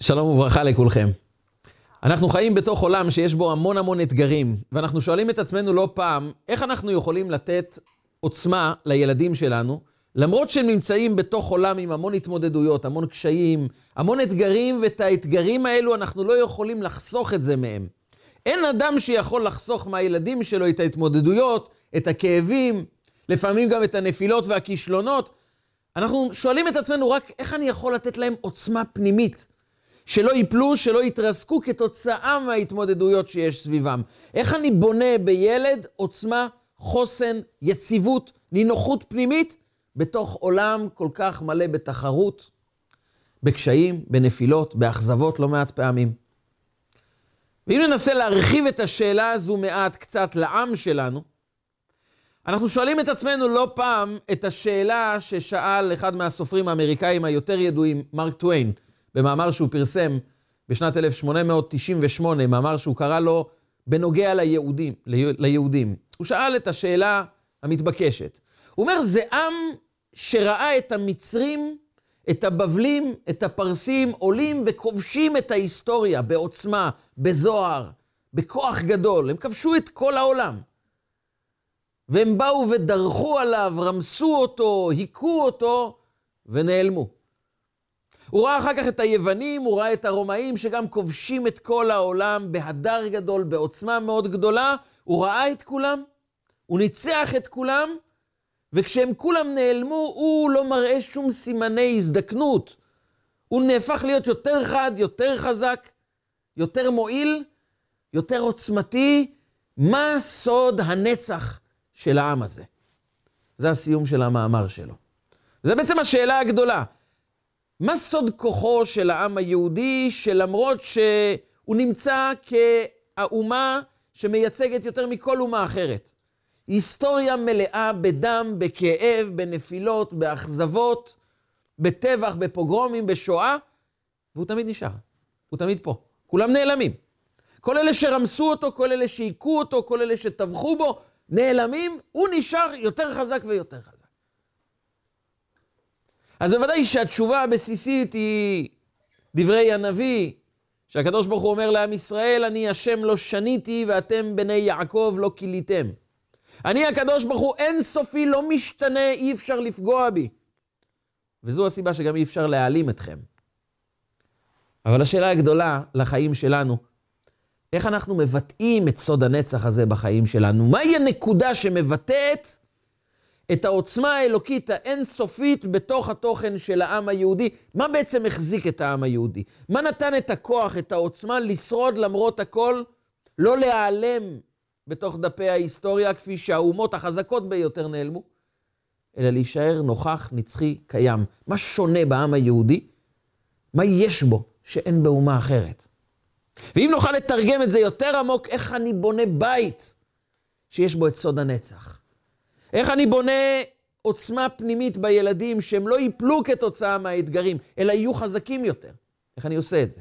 שלום וברכה לכולכם. אנחנו חיים בתוך עולם שיש בו המון המון אתגרים, ואנחנו שואלים את עצמנו לא פעם, איך אנחנו יכולים לתת עוצמה לילדים שלנו, למרות שהם נמצאים בתוך עולם עם המון התמודדויות, המון קשיים, המון אתגרים, ואת האתגרים האלו אנחנו לא יכולים לחסוך את זה מהם. אין אדם שיכול לחסוך מהילדים שלו את ההתמודדויות, את הכאבים, לפעמים גם את הנפילות והכישלונות. אנחנו שואלים את עצמנו רק איך אני יכול לתת להם עוצמה פנימית. שלא ייפלו, שלא יתרסקו כתוצאה מההתמודדויות שיש סביבם. איך אני בונה בילד עוצמה, חוסן, יציבות, נינוחות פנימית, בתוך עולם כל כך מלא בתחרות, בקשיים, בנפילות, באכזבות לא מעט פעמים. ואם ננסה להרחיב את השאלה הזו מעט קצת לעם שלנו, אנחנו שואלים את עצמנו לא פעם את השאלה ששאל אחד מהסופרים האמריקאים היותר ידועים, מרק טוויין, במאמר שהוא פרסם בשנת 1898, מאמר שהוא קרא לו בנוגע ליהודים, ליהודים. הוא שאל את השאלה המתבקשת. הוא אומר, זה עם שראה את המצרים, את הבבלים, את הפרסים, עולים וכובשים את ההיסטוריה בעוצמה, בזוהר, בכוח גדול. הם כבשו את כל העולם. והם באו ודרכו עליו, רמסו אותו, היכו אותו, ונעלמו. הוא ראה אחר כך את היוונים, הוא ראה את הרומאים, שגם כובשים את כל העולם בהדר גדול, בעוצמה מאוד גדולה. הוא ראה את כולם, הוא ניצח את כולם, וכשהם כולם נעלמו, הוא לא מראה שום סימני הזדקנות. הוא נהפך להיות יותר חד, יותר חזק, יותר מועיל, יותר עוצמתי. מה סוד הנצח של העם הזה? זה הסיום של המאמר שלו. זה בעצם השאלה הגדולה. מה סוד כוחו של העם היהודי, שלמרות שהוא נמצא כאומה שמייצגת יותר מכל אומה אחרת, היסטוריה מלאה בדם, בכאב, בנפילות, באכזבות, בטבח, בפוגרומים, בשואה, והוא תמיד נשאר, הוא תמיד פה. כולם נעלמים. כל אלה שרמסו אותו, כל אלה שהיכו אותו, כל אלה שטבחו בו, נעלמים, הוא נשאר יותר חזק ויותר חזק. אז בוודאי שהתשובה הבסיסית היא דברי הנביא, שהקדוש ברוך הוא אומר לעם ישראל, אני השם לא שניתי ואתם בני יעקב לא כיליתם. אני הקדוש ברוך הוא אין סופי, לא משתנה, אי אפשר לפגוע בי. וזו הסיבה שגם אי אפשר להעלים אתכם. אבל השאלה הגדולה לחיים שלנו, איך אנחנו מבטאים את סוד הנצח הזה בחיים שלנו? מהי הנקודה שמבטאת את העוצמה האלוקית האינסופית בתוך התוכן של העם היהודי. מה בעצם החזיק את העם היהודי? מה נתן את הכוח, את העוצמה, לשרוד למרות הכל, לא להיעלם בתוך דפי ההיסטוריה, כפי שהאומות החזקות ביותר נעלמו, אלא להישאר נוכח, נצחי, קיים. מה שונה בעם היהודי? מה יש בו שאין באומה אחרת? ואם נוכל לתרגם את זה יותר עמוק, איך אני בונה בית שיש בו את סוד הנצח? איך אני בונה עוצמה פנימית בילדים שהם לא ייפלו כתוצאה מהאתגרים, אלא יהיו חזקים יותר? איך אני עושה את זה?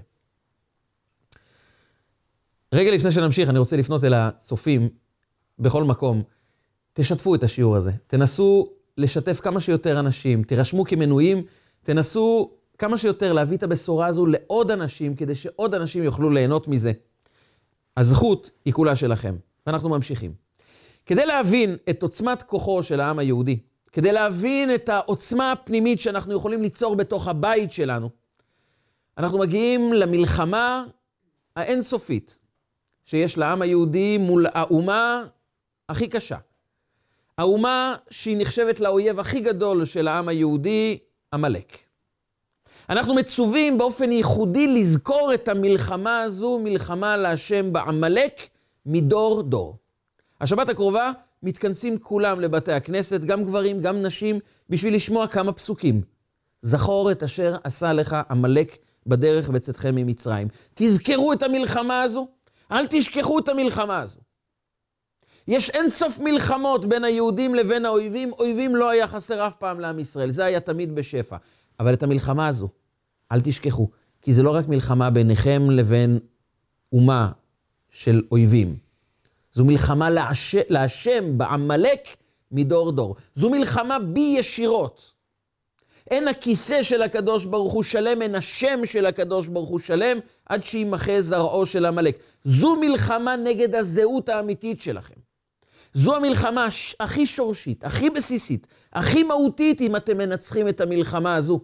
רגע לפני שנמשיך, אני רוצה לפנות אל הצופים בכל מקום. תשתפו את השיעור הזה, תנסו לשתף כמה שיותר אנשים, תירשמו כמנויים, תנסו כמה שיותר להביא את הבשורה הזו לעוד אנשים, כדי שעוד אנשים יוכלו ליהנות מזה. הזכות היא כולה שלכם, ואנחנו ממשיכים. כדי להבין את עוצמת כוחו של העם היהודי, כדי להבין את העוצמה הפנימית שאנחנו יכולים ליצור בתוך הבית שלנו, אנחנו מגיעים למלחמה האינסופית שיש לעם היהודי מול האומה הכי קשה. האומה שהיא נחשבת לאויב הכי גדול של העם היהודי, עמלק. אנחנו מצווים באופן ייחודי לזכור את המלחמה הזו, מלחמה להשם בעמלק, מדור דור. השבת הקרובה מתכנסים כולם לבתי הכנסת, גם גברים, גם נשים, בשביל לשמוע כמה פסוקים. זכור את אשר עשה לך עמלק בדרך בצאתכם ממצרים. תזכרו את המלחמה הזו, אל תשכחו את המלחמה הזו. יש אין סוף מלחמות בין היהודים לבין האויבים, אויבים לא היה חסר אף פעם לעם ישראל, זה היה תמיד בשפע. אבל את המלחמה הזו, אל תשכחו, כי זה לא רק מלחמה ביניכם לבין אומה של אויבים. זו מלחמה להש... להשם בעמלק מדור דור. זו מלחמה בי ישירות. אין הכיסא של הקדוש ברוך הוא שלם, אין השם של הקדוש ברוך הוא שלם, עד שימחה זרעו של עמלק. זו מלחמה נגד הזהות האמיתית שלכם. זו המלחמה הכי שורשית, הכי בסיסית, הכי מהותית, אם אתם מנצחים את המלחמה הזו.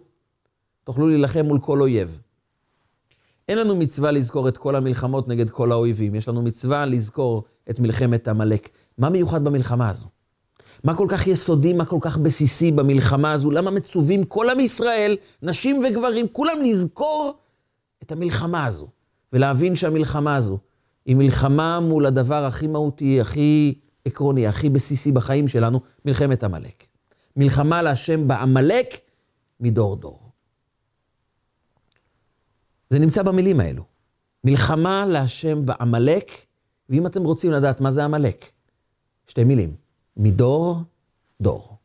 תוכלו להילחם מול כל אויב. אין לנו מצווה לזכור את כל המלחמות נגד כל האויבים, יש לנו מצווה לזכור את מלחמת עמלק. מה מיוחד במלחמה הזו? מה כל כך יסודי, מה כל כך בסיסי במלחמה הזו? למה מצווים כל עם ישראל, נשים וגברים, כולם לזכור את המלחמה הזו, ולהבין שהמלחמה הזו היא מלחמה מול הדבר הכי מהותי, הכי עקרוני, הכי בסיסי בחיים שלנו, מלחמת עמלק. מלחמה להשם בעמלק מדור דור. זה נמצא במילים האלו. מלחמה להשם בעמלק, ואם אתם רוצים לדעת מה זה עמלק, שתי מילים, מדור דור.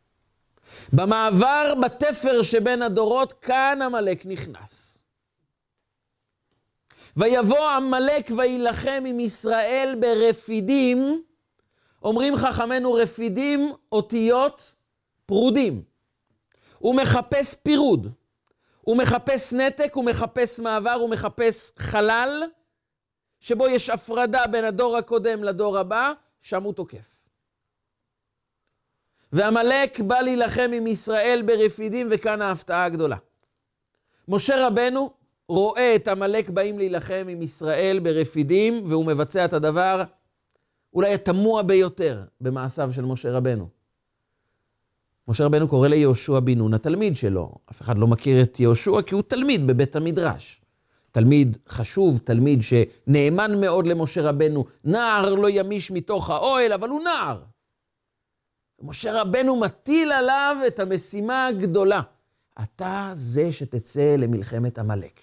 במעבר בתפר שבין הדורות, כאן עמלק נכנס. ויבוא עמלק ויילחם עם ישראל ברפידים, אומרים חכמינו רפידים, אותיות פרודים. הוא מחפש פירוד. הוא מחפש נתק, הוא מחפש מעבר, הוא מחפש חלל, שבו יש הפרדה בין הדור הקודם לדור הבא, שם הוא תוקף. ועמלק בא להילחם עם ישראל ברפידים, וכאן ההפתעה הגדולה. משה רבנו רואה את עמלק באים להילחם עם ישראל ברפידים, והוא מבצע את הדבר אולי התמוה ביותר במעשיו של משה רבנו. משה רבנו קורא ליהושע בן נון, התלמיד שלו. אף אחד לא מכיר את יהושע כי הוא תלמיד בבית המדרש. תלמיד חשוב, תלמיד שנאמן מאוד למשה רבנו. נער לא ימיש מתוך האוהל, אבל הוא נער. משה רבנו מטיל עליו את המשימה הגדולה. אתה זה שתצא למלחמת עמלק.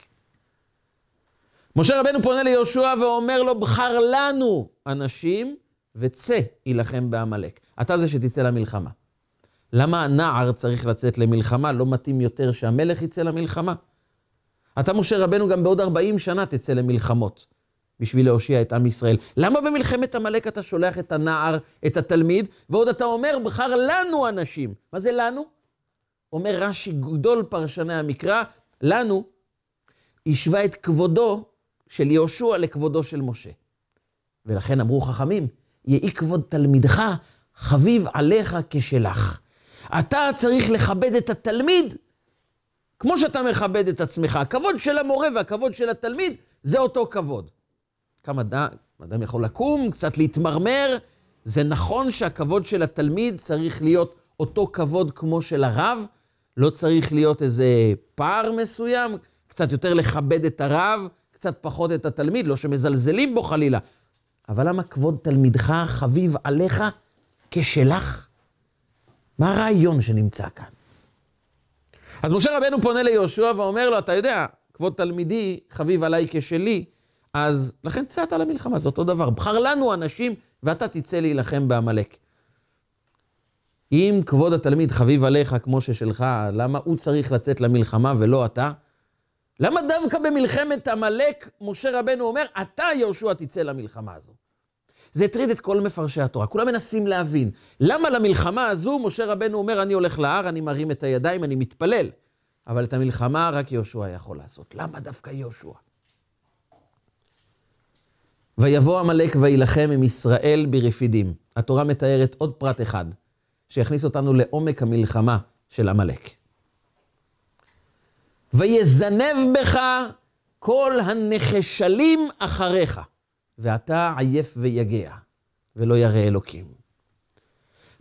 משה רבנו פונה ליהושע ואומר לו, בחר לנו אנשים וצא יילחם בעמלק. אתה זה שתצא למלחמה. למה הנער צריך לצאת למלחמה? לא מתאים יותר שהמלך יצא למלחמה? אתה, משה רבנו, גם בעוד 40 שנה תצא למלחמות בשביל להושיע את עם ישראל. למה במלחמת עמלק אתה שולח את הנער, את התלמיד, ועוד אתה אומר, בחר לנו אנשים. מה זה לנו? אומר רש"י, גדול פרשני המקרא, לנו השווה את כבודו של יהושע לכבודו של משה. ולכן אמרו חכמים, יהי כבוד תלמידך חביב עליך כשלך. אתה צריך לכבד את התלמיד כמו שאתה מכבד את עצמך. הכבוד של המורה והכבוד של התלמיד זה אותו כבוד. כמה אדם, אדם יכול לקום, קצת להתמרמר. זה נכון שהכבוד של התלמיד צריך להיות אותו כבוד כמו של הרב, לא צריך להיות איזה פער מסוים, קצת יותר לכבד את הרב, קצת פחות את התלמיד, לא שמזלזלים בו חלילה. אבל למה כבוד תלמידך חביב עליך כשלך? מה הרעיון שנמצא כאן? אז משה רבנו פונה ליהושע ואומר לו, אתה יודע, כבוד תלמידי חביב עליי כשלי, אז לכן צאת למלחמה, זה אותו דבר. בחר לנו אנשים ואתה תצא להילחם בעמלק. אם כבוד התלמיד חביב עליך כמו ששלך, למה הוא צריך לצאת למלחמה ולא אתה? למה דווקא במלחמת עמלק משה רבנו אומר, אתה יהושע תצא למלחמה הזו? זה הטריד את כל מפרשי התורה. כולם מנסים להבין, למה למלחמה הזו משה רבנו אומר, אני הולך להר, אני מרים את הידיים, אני מתפלל. אבל את המלחמה רק יהושע יכול לעשות. למה דווקא יהושע? ויבוא עמלק ויילחם עם ישראל ברפידים. התורה מתארת עוד פרט אחד, שיכניס אותנו לעומק המלחמה של עמלק. ויזנב בך כל הנחשלים אחריך. ואתה עייף ויגע, ולא ירא אלוקים.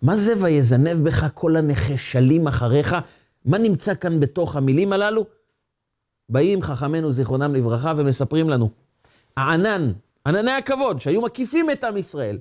מה זה ויזנב בך כל הנחשלים אחריך? מה נמצא כאן בתוך המילים הללו? באים חכמינו זיכרונם לברכה ומספרים לנו, הענן, ענני הכבוד שהיו מקיפים את עם ישראל,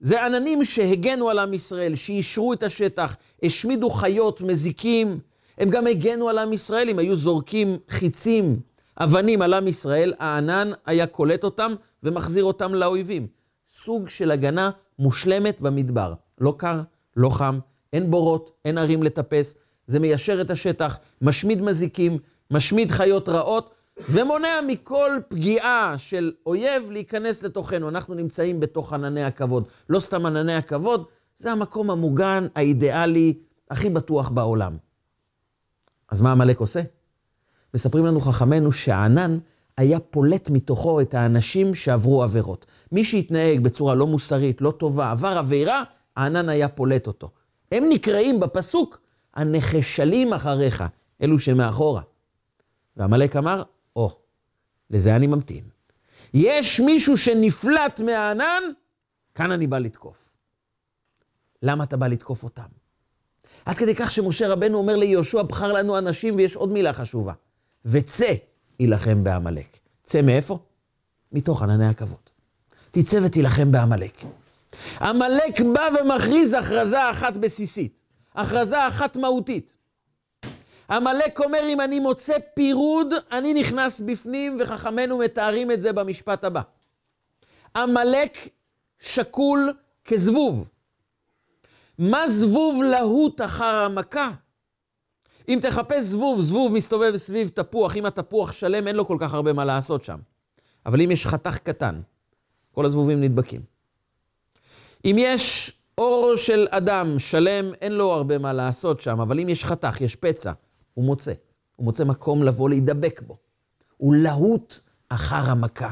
זה עננים שהגנו על עם ישראל, שאישרו את השטח, השמידו חיות, מזיקים, הם גם הגנו על עם ישראל, אם היו זורקים חיצים, אבנים על עם ישראל, הענן היה קולט אותם ומחזיר אותם לאויבים. סוג של הגנה מושלמת במדבר. לא קר, לא חם, אין בורות, אין ערים לטפס, זה מיישר את השטח, משמיד מזיקים, משמיד חיות רעות, ומונע מכל פגיעה של אויב להיכנס לתוכנו. אנחנו נמצאים בתוך ענני הכבוד. לא סתם ענני הכבוד, זה המקום המוגן, האידיאלי, הכי בטוח בעולם. אז מה עמלק עושה? מספרים לנו חכמינו שהענן היה פולט מתוכו את האנשים שעברו עבירות. מי שהתנהג בצורה לא מוסרית, לא טובה, עבר עבירה, הענן היה פולט אותו. הם נקראים בפסוק הנחשלים אחריך, אלו שמאחורה. ועמלק אמר, או, oh, לזה אני ממתין. יש מישהו שנפלט מהענן, כאן אני בא לתקוף. למה אתה בא לתקוף אותם? עד כדי כך שמשה רבנו אומר ליהושע, בחר לנו אנשים, ויש עוד מילה חשובה. וצא, יילחם בעמלק. צא מאיפה? מתוך ענני הכבוד. תצא ותילחם בעמלק. עמלק בא ומכריז הכרזה אחת בסיסית, הכרזה אחת מהותית. עמלק אומר, אם אני מוצא פירוד, אני נכנס בפנים, וחכמינו מתארים את זה במשפט הבא. עמלק שקול כזבוב. מה זבוב להוט אחר המכה? אם תחפש זבוב, זבוב מסתובב סביב תפוח, אם התפוח שלם, אין לו כל כך הרבה מה לעשות שם. אבל אם יש חתך קטן, כל הזבובים נדבקים. אם יש אור של אדם שלם, אין לו הרבה מה לעשות שם, אבל אם יש חתך, יש פצע, הוא מוצא. הוא מוצא מקום לבוא להידבק בו. הוא להוט אחר המכה.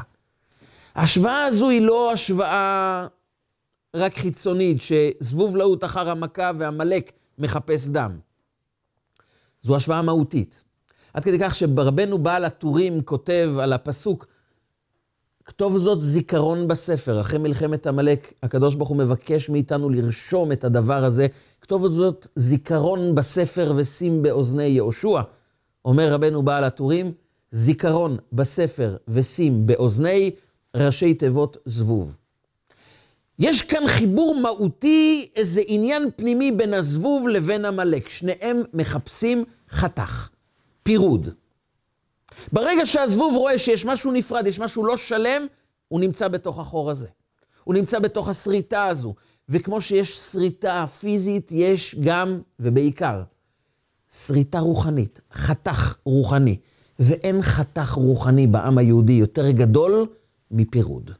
ההשוואה הזו היא לא השוואה רק חיצונית, שזבוב להוט אחר המכה ועמלק מחפש דם. זו השוואה מהותית. עד כדי כך שרבנו בעל הטורים כותב על הפסוק, כתוב זאת זיכרון בספר. אחרי מלחמת עמלק, הקדוש ברוך הוא מבקש מאיתנו לרשום את הדבר הזה. כתוב זאת זיכרון בספר ושים באוזני יהושע. אומר רבנו בעל הטורים, זיכרון בספר ושים באוזני ראשי תיבות זבוב. יש כאן חיבור מהותי, איזה עניין פנימי בין הזבוב לבין עמלק. שניהם מחפשים חתך, פירוד. ברגע שהזבוב רואה שיש משהו נפרד, יש משהו לא שלם, הוא נמצא בתוך החור הזה. הוא נמצא בתוך השריטה הזו. וכמו שיש שריטה פיזית, יש גם, ובעיקר, שריטה רוחנית, חתך רוחני. ואין חתך רוחני בעם היהודי יותר גדול מפירוד.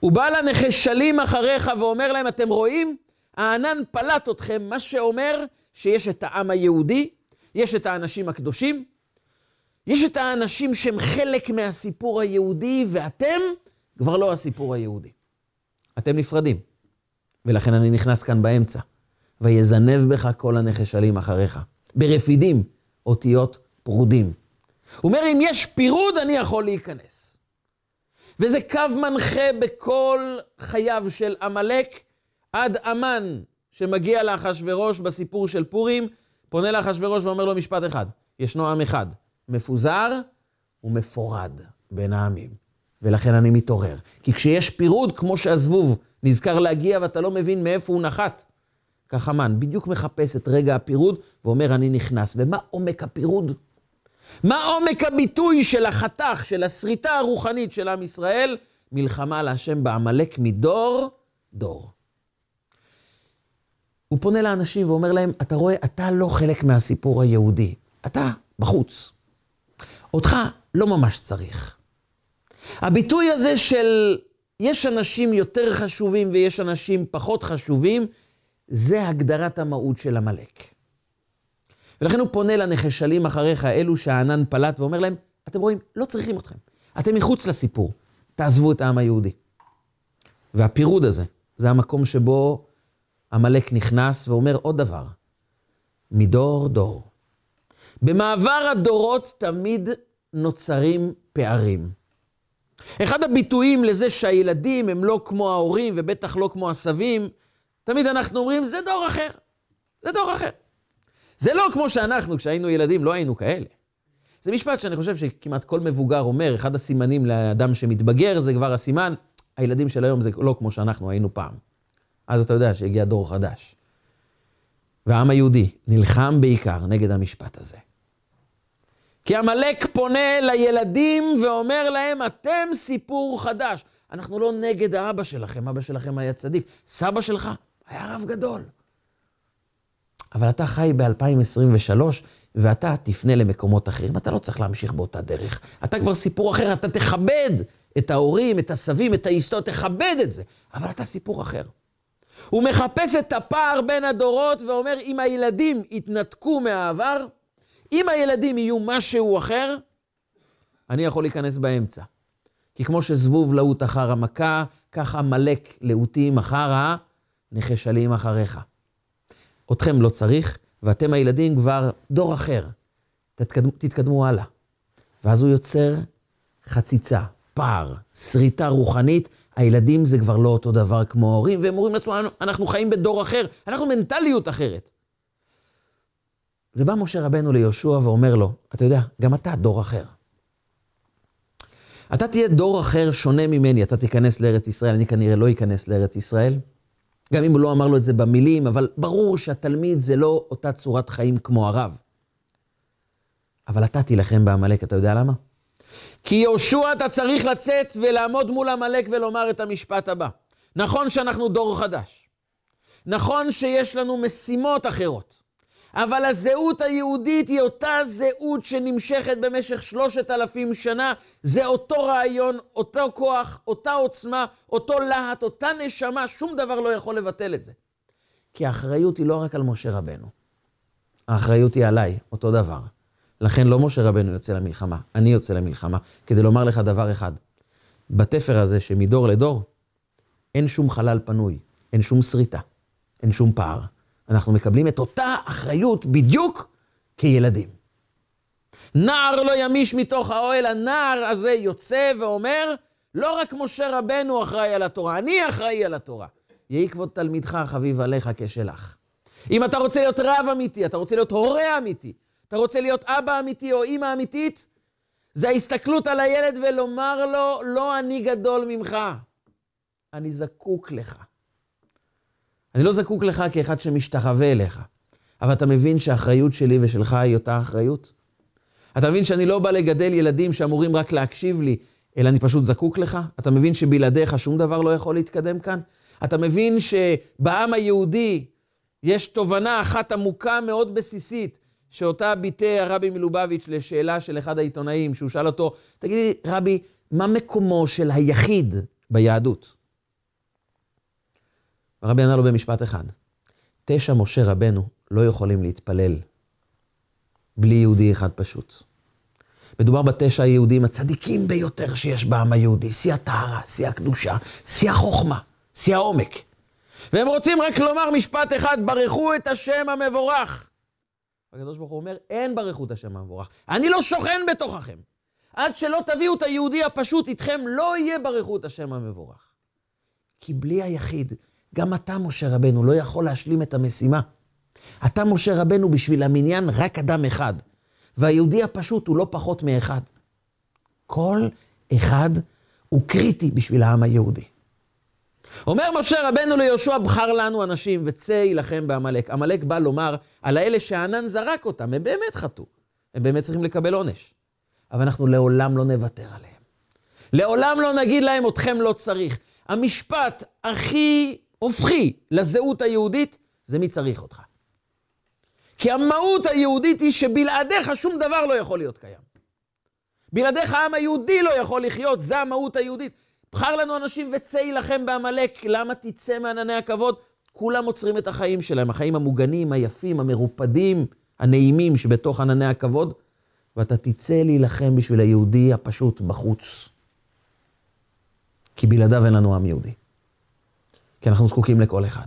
הוא בא לנחשלים אחריך ואומר להם, אתם רואים? הענן פלט אתכם, מה שאומר שיש את העם היהודי, יש את האנשים הקדושים, יש את האנשים שהם חלק מהסיפור היהודי, ואתם כבר לא הסיפור היהודי. אתם נפרדים, ולכן אני נכנס כאן באמצע. ויזנב בך כל הנחשלים אחריך. ברפידים, אותיות פרודים. הוא אומר, אם יש פירוד, אני יכול להיכנס. וזה קו מנחה בכל חייו של עמלק עד המן, שמגיע לאחשוורוש בסיפור של פורים, פונה לאחשוורוש ואומר לו משפט אחד, ישנו עם אחד, מפוזר ומפורד בין העמים. ולכן אני מתעורר. כי כשיש פירוד, כמו שהזבוב נזכר להגיע ואתה לא מבין מאיפה הוא נחת, כך המן בדיוק מחפש את רגע הפירוד ואומר, אני נכנס. ומה עומק הפירוד? מה עומק הביטוי של החתך, של השריטה הרוחנית של עם ישראל? מלחמה להשם בעמלק מדור דור. הוא פונה לאנשים ואומר להם, אתה רואה, אתה לא חלק מהסיפור היהודי, אתה בחוץ. אותך לא ממש צריך. הביטוי הזה של יש אנשים יותר חשובים ויש אנשים פחות חשובים, זה הגדרת המהות של עמלק. ולכן הוא פונה לנחשלים אחריך, אלו שהענן פלט, ואומר להם, אתם רואים, לא צריכים אתכם. אתם מחוץ לסיפור, תעזבו את העם היהודי. והפירוד הזה, זה המקום שבו עמלק נכנס ואומר עוד דבר, מדור דור. במעבר הדורות תמיד נוצרים פערים. אחד הביטויים לזה שהילדים הם לא כמו ההורים ובטח לא כמו הסבים, תמיד אנחנו אומרים, זה דור אחר. זה דור אחר. זה לא כמו שאנחנו, כשהיינו ילדים, לא היינו כאלה. זה משפט שאני חושב שכמעט כל מבוגר אומר, אחד הסימנים לאדם שמתבגר זה כבר הסימן, הילדים של היום זה לא כמו שאנחנו היינו פעם. אז אתה יודע שהגיע דור חדש. והעם היהודי נלחם בעיקר נגד המשפט הזה. כי עמלק פונה לילדים ואומר להם, אתם סיפור חדש. אנחנו לא נגד האבא שלכם, אבא שלכם היה צדיק. סבא שלך היה רב גדול. אבל אתה חי ב-2023, ואתה תפנה למקומות אחרים. אתה לא צריך להמשיך באותה דרך. אתה כבר סיפור אחר, אתה תכבד את ההורים, את הסבים, את ההיסטוריה, תכבד את זה. אבל אתה סיפור אחר. הוא מחפש את הפער בין הדורות ואומר, אם הילדים יתנתקו מהעבר, אם הילדים יהיו משהו אחר, אני יכול להיכנס באמצע. כי כמו שזבוב להוט אחר המכה, ככה עמלק להוטים אחר הנחשלים אחריך. אתכם לא צריך, ואתם הילדים כבר דור אחר. תתקדמו, תתקדמו הלאה. ואז הוא יוצר חציצה, פער, שריטה רוחנית. הילדים זה כבר לא אותו דבר כמו ההורים, והם אומרים לעצמם, אנחנו חיים בדור אחר, אנחנו מנטליות אחרת. ובא משה רבנו ליהושע ואומר לו, אתה יודע, גם אתה דור אחר. אתה תהיה דור אחר שונה ממני, אתה תיכנס לארץ ישראל, אני כנראה לא אכנס לארץ ישראל. גם אם הוא לא אמר לו את זה במילים, אבל ברור שהתלמיד זה לא אותה צורת חיים כמו הרב. אבל אתה תילחם בעמלק, אתה יודע למה? כי יהושע אתה צריך לצאת ולעמוד מול עמלק ולומר את המשפט הבא. נכון שאנחנו דור חדש. נכון שיש לנו משימות אחרות. אבל הזהות היהודית היא אותה זהות שנמשכת במשך שלושת אלפים שנה. זה אותו רעיון, אותו כוח, אותה עוצמה, אותו להט, אותה נשמה, שום דבר לא יכול לבטל את זה. כי האחריות היא לא רק על משה רבנו. האחריות היא עליי, אותו דבר. לכן לא משה רבנו יוצא למלחמה, אני יוצא למלחמה, כדי לומר לך דבר אחד. בתפר הזה שמדור לדור, אין שום חלל פנוי, אין שום שריטה, אין שום פער. אנחנו מקבלים את אותה אחריות בדיוק כילדים. נער לא ימיש מתוך האוהל, הנער הזה יוצא ואומר, לא רק משה רבנו אחראי על התורה, אני אחראי על התורה. יהי כבוד תלמידך חביב עליך כשלך. אם אתה רוצה להיות רב אמיתי, אתה רוצה להיות הורה אמיתי, אתה רוצה להיות אבא אמיתי או אימא אמיתית, זה ההסתכלות על הילד ולומר לו, לא אני גדול ממך, אני זקוק לך. אני לא זקוק לך כאחד שמשתחווה אליך, אבל אתה מבין שהאחריות שלי ושלך היא אותה אחריות? אתה מבין שאני לא בא לגדל ילדים שאמורים רק להקשיב לי, אלא אני פשוט זקוק לך? אתה מבין שבלעדיך שום דבר לא יכול להתקדם כאן? אתה מבין שבעם היהודי יש תובנה אחת עמוקה מאוד בסיסית, שאותה ביטא הרבי מלובביץ' לשאלה של אחד העיתונאים, שהוא שאל אותו, תגיד רבי, מה מקומו של היחיד ביהדות? הרבי ענה לו במשפט אחד, תשע משה רבנו לא יכולים להתפלל בלי יהודי אחד פשוט. מדובר בתשע היהודים הצדיקים ביותר שיש בעם היהודי, שיא הטהרה, שיא הקדושה, שיא החוכמה, שיא העומק. והם רוצים רק לומר משפט אחד, ברכו את השם המבורך. הקדוש ברוך הוא אומר, אין ברכו את השם המבורך. אני לא שוכן בתוככם. עד שלא תביאו את היהודי הפשוט איתכם, לא יהיה ברכו את השם המבורך. כי בלי היחיד, גם אתה, משה רבנו, לא יכול להשלים את המשימה. אתה, משה רבנו, בשביל המניין רק אדם אחד, והיהודי הפשוט הוא לא פחות מאחד. כל אחד הוא קריטי בשביל העם היהודי. אומר משה רבנו ליהושע, בחר לנו אנשים וצא יילחם בעמלק. עמלק בא לומר על האלה שהענן זרק אותם, הם באמת חטאו. הם באמת צריכים לקבל עונש. אבל אנחנו לעולם לא נוותר עליהם. לעולם לא נגיד להם, אתכם לא צריך. המשפט הכי הופכי לזהות היהודית, זה מי צריך אותך. כי המהות היהודית היא שבלעדיך שום דבר לא יכול להיות קיים. בלעדיך העם היהודי לא יכול לחיות, זה המהות היהודית. בחר לנו אנשים וצא יילחם בעמלק, למה תצא מענני הכבוד? כולם עוצרים את החיים שלהם, החיים המוגנים, היפים, המרופדים, הנעימים שבתוך ענני הכבוד, ואתה תצא להילחם בשביל היהודי הפשוט בחוץ. כי בלעדיו אין לנו עם יהודי. כי אנחנו זקוקים לכל אחד.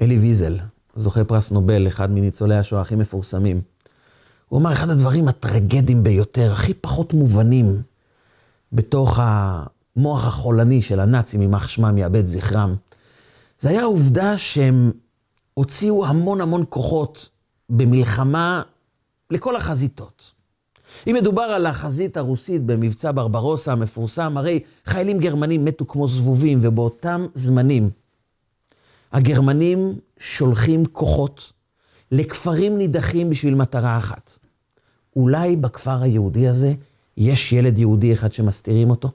אלי ויזל, זוכה פרס נובל, אחד מניצולי השואה הכי מפורסמים, הוא אמר, אחד הדברים הטרגדיים ביותר, הכי פחות מובנים בתוך המוח החולני של הנאצים, יימח שמם, יאבד זכרם, זה היה העובדה שהם הוציאו המון המון כוחות במלחמה לכל החזיתות. אם מדובר על החזית הרוסית במבצע ברברוסה המפורסם, הרי חיילים גרמנים מתו כמו זבובים, ובאותם זמנים הגרמנים שולחים כוחות לכפרים נידחים בשביל מטרה אחת. אולי בכפר היהודי הזה יש ילד יהודי אחד שמסתירים אותו?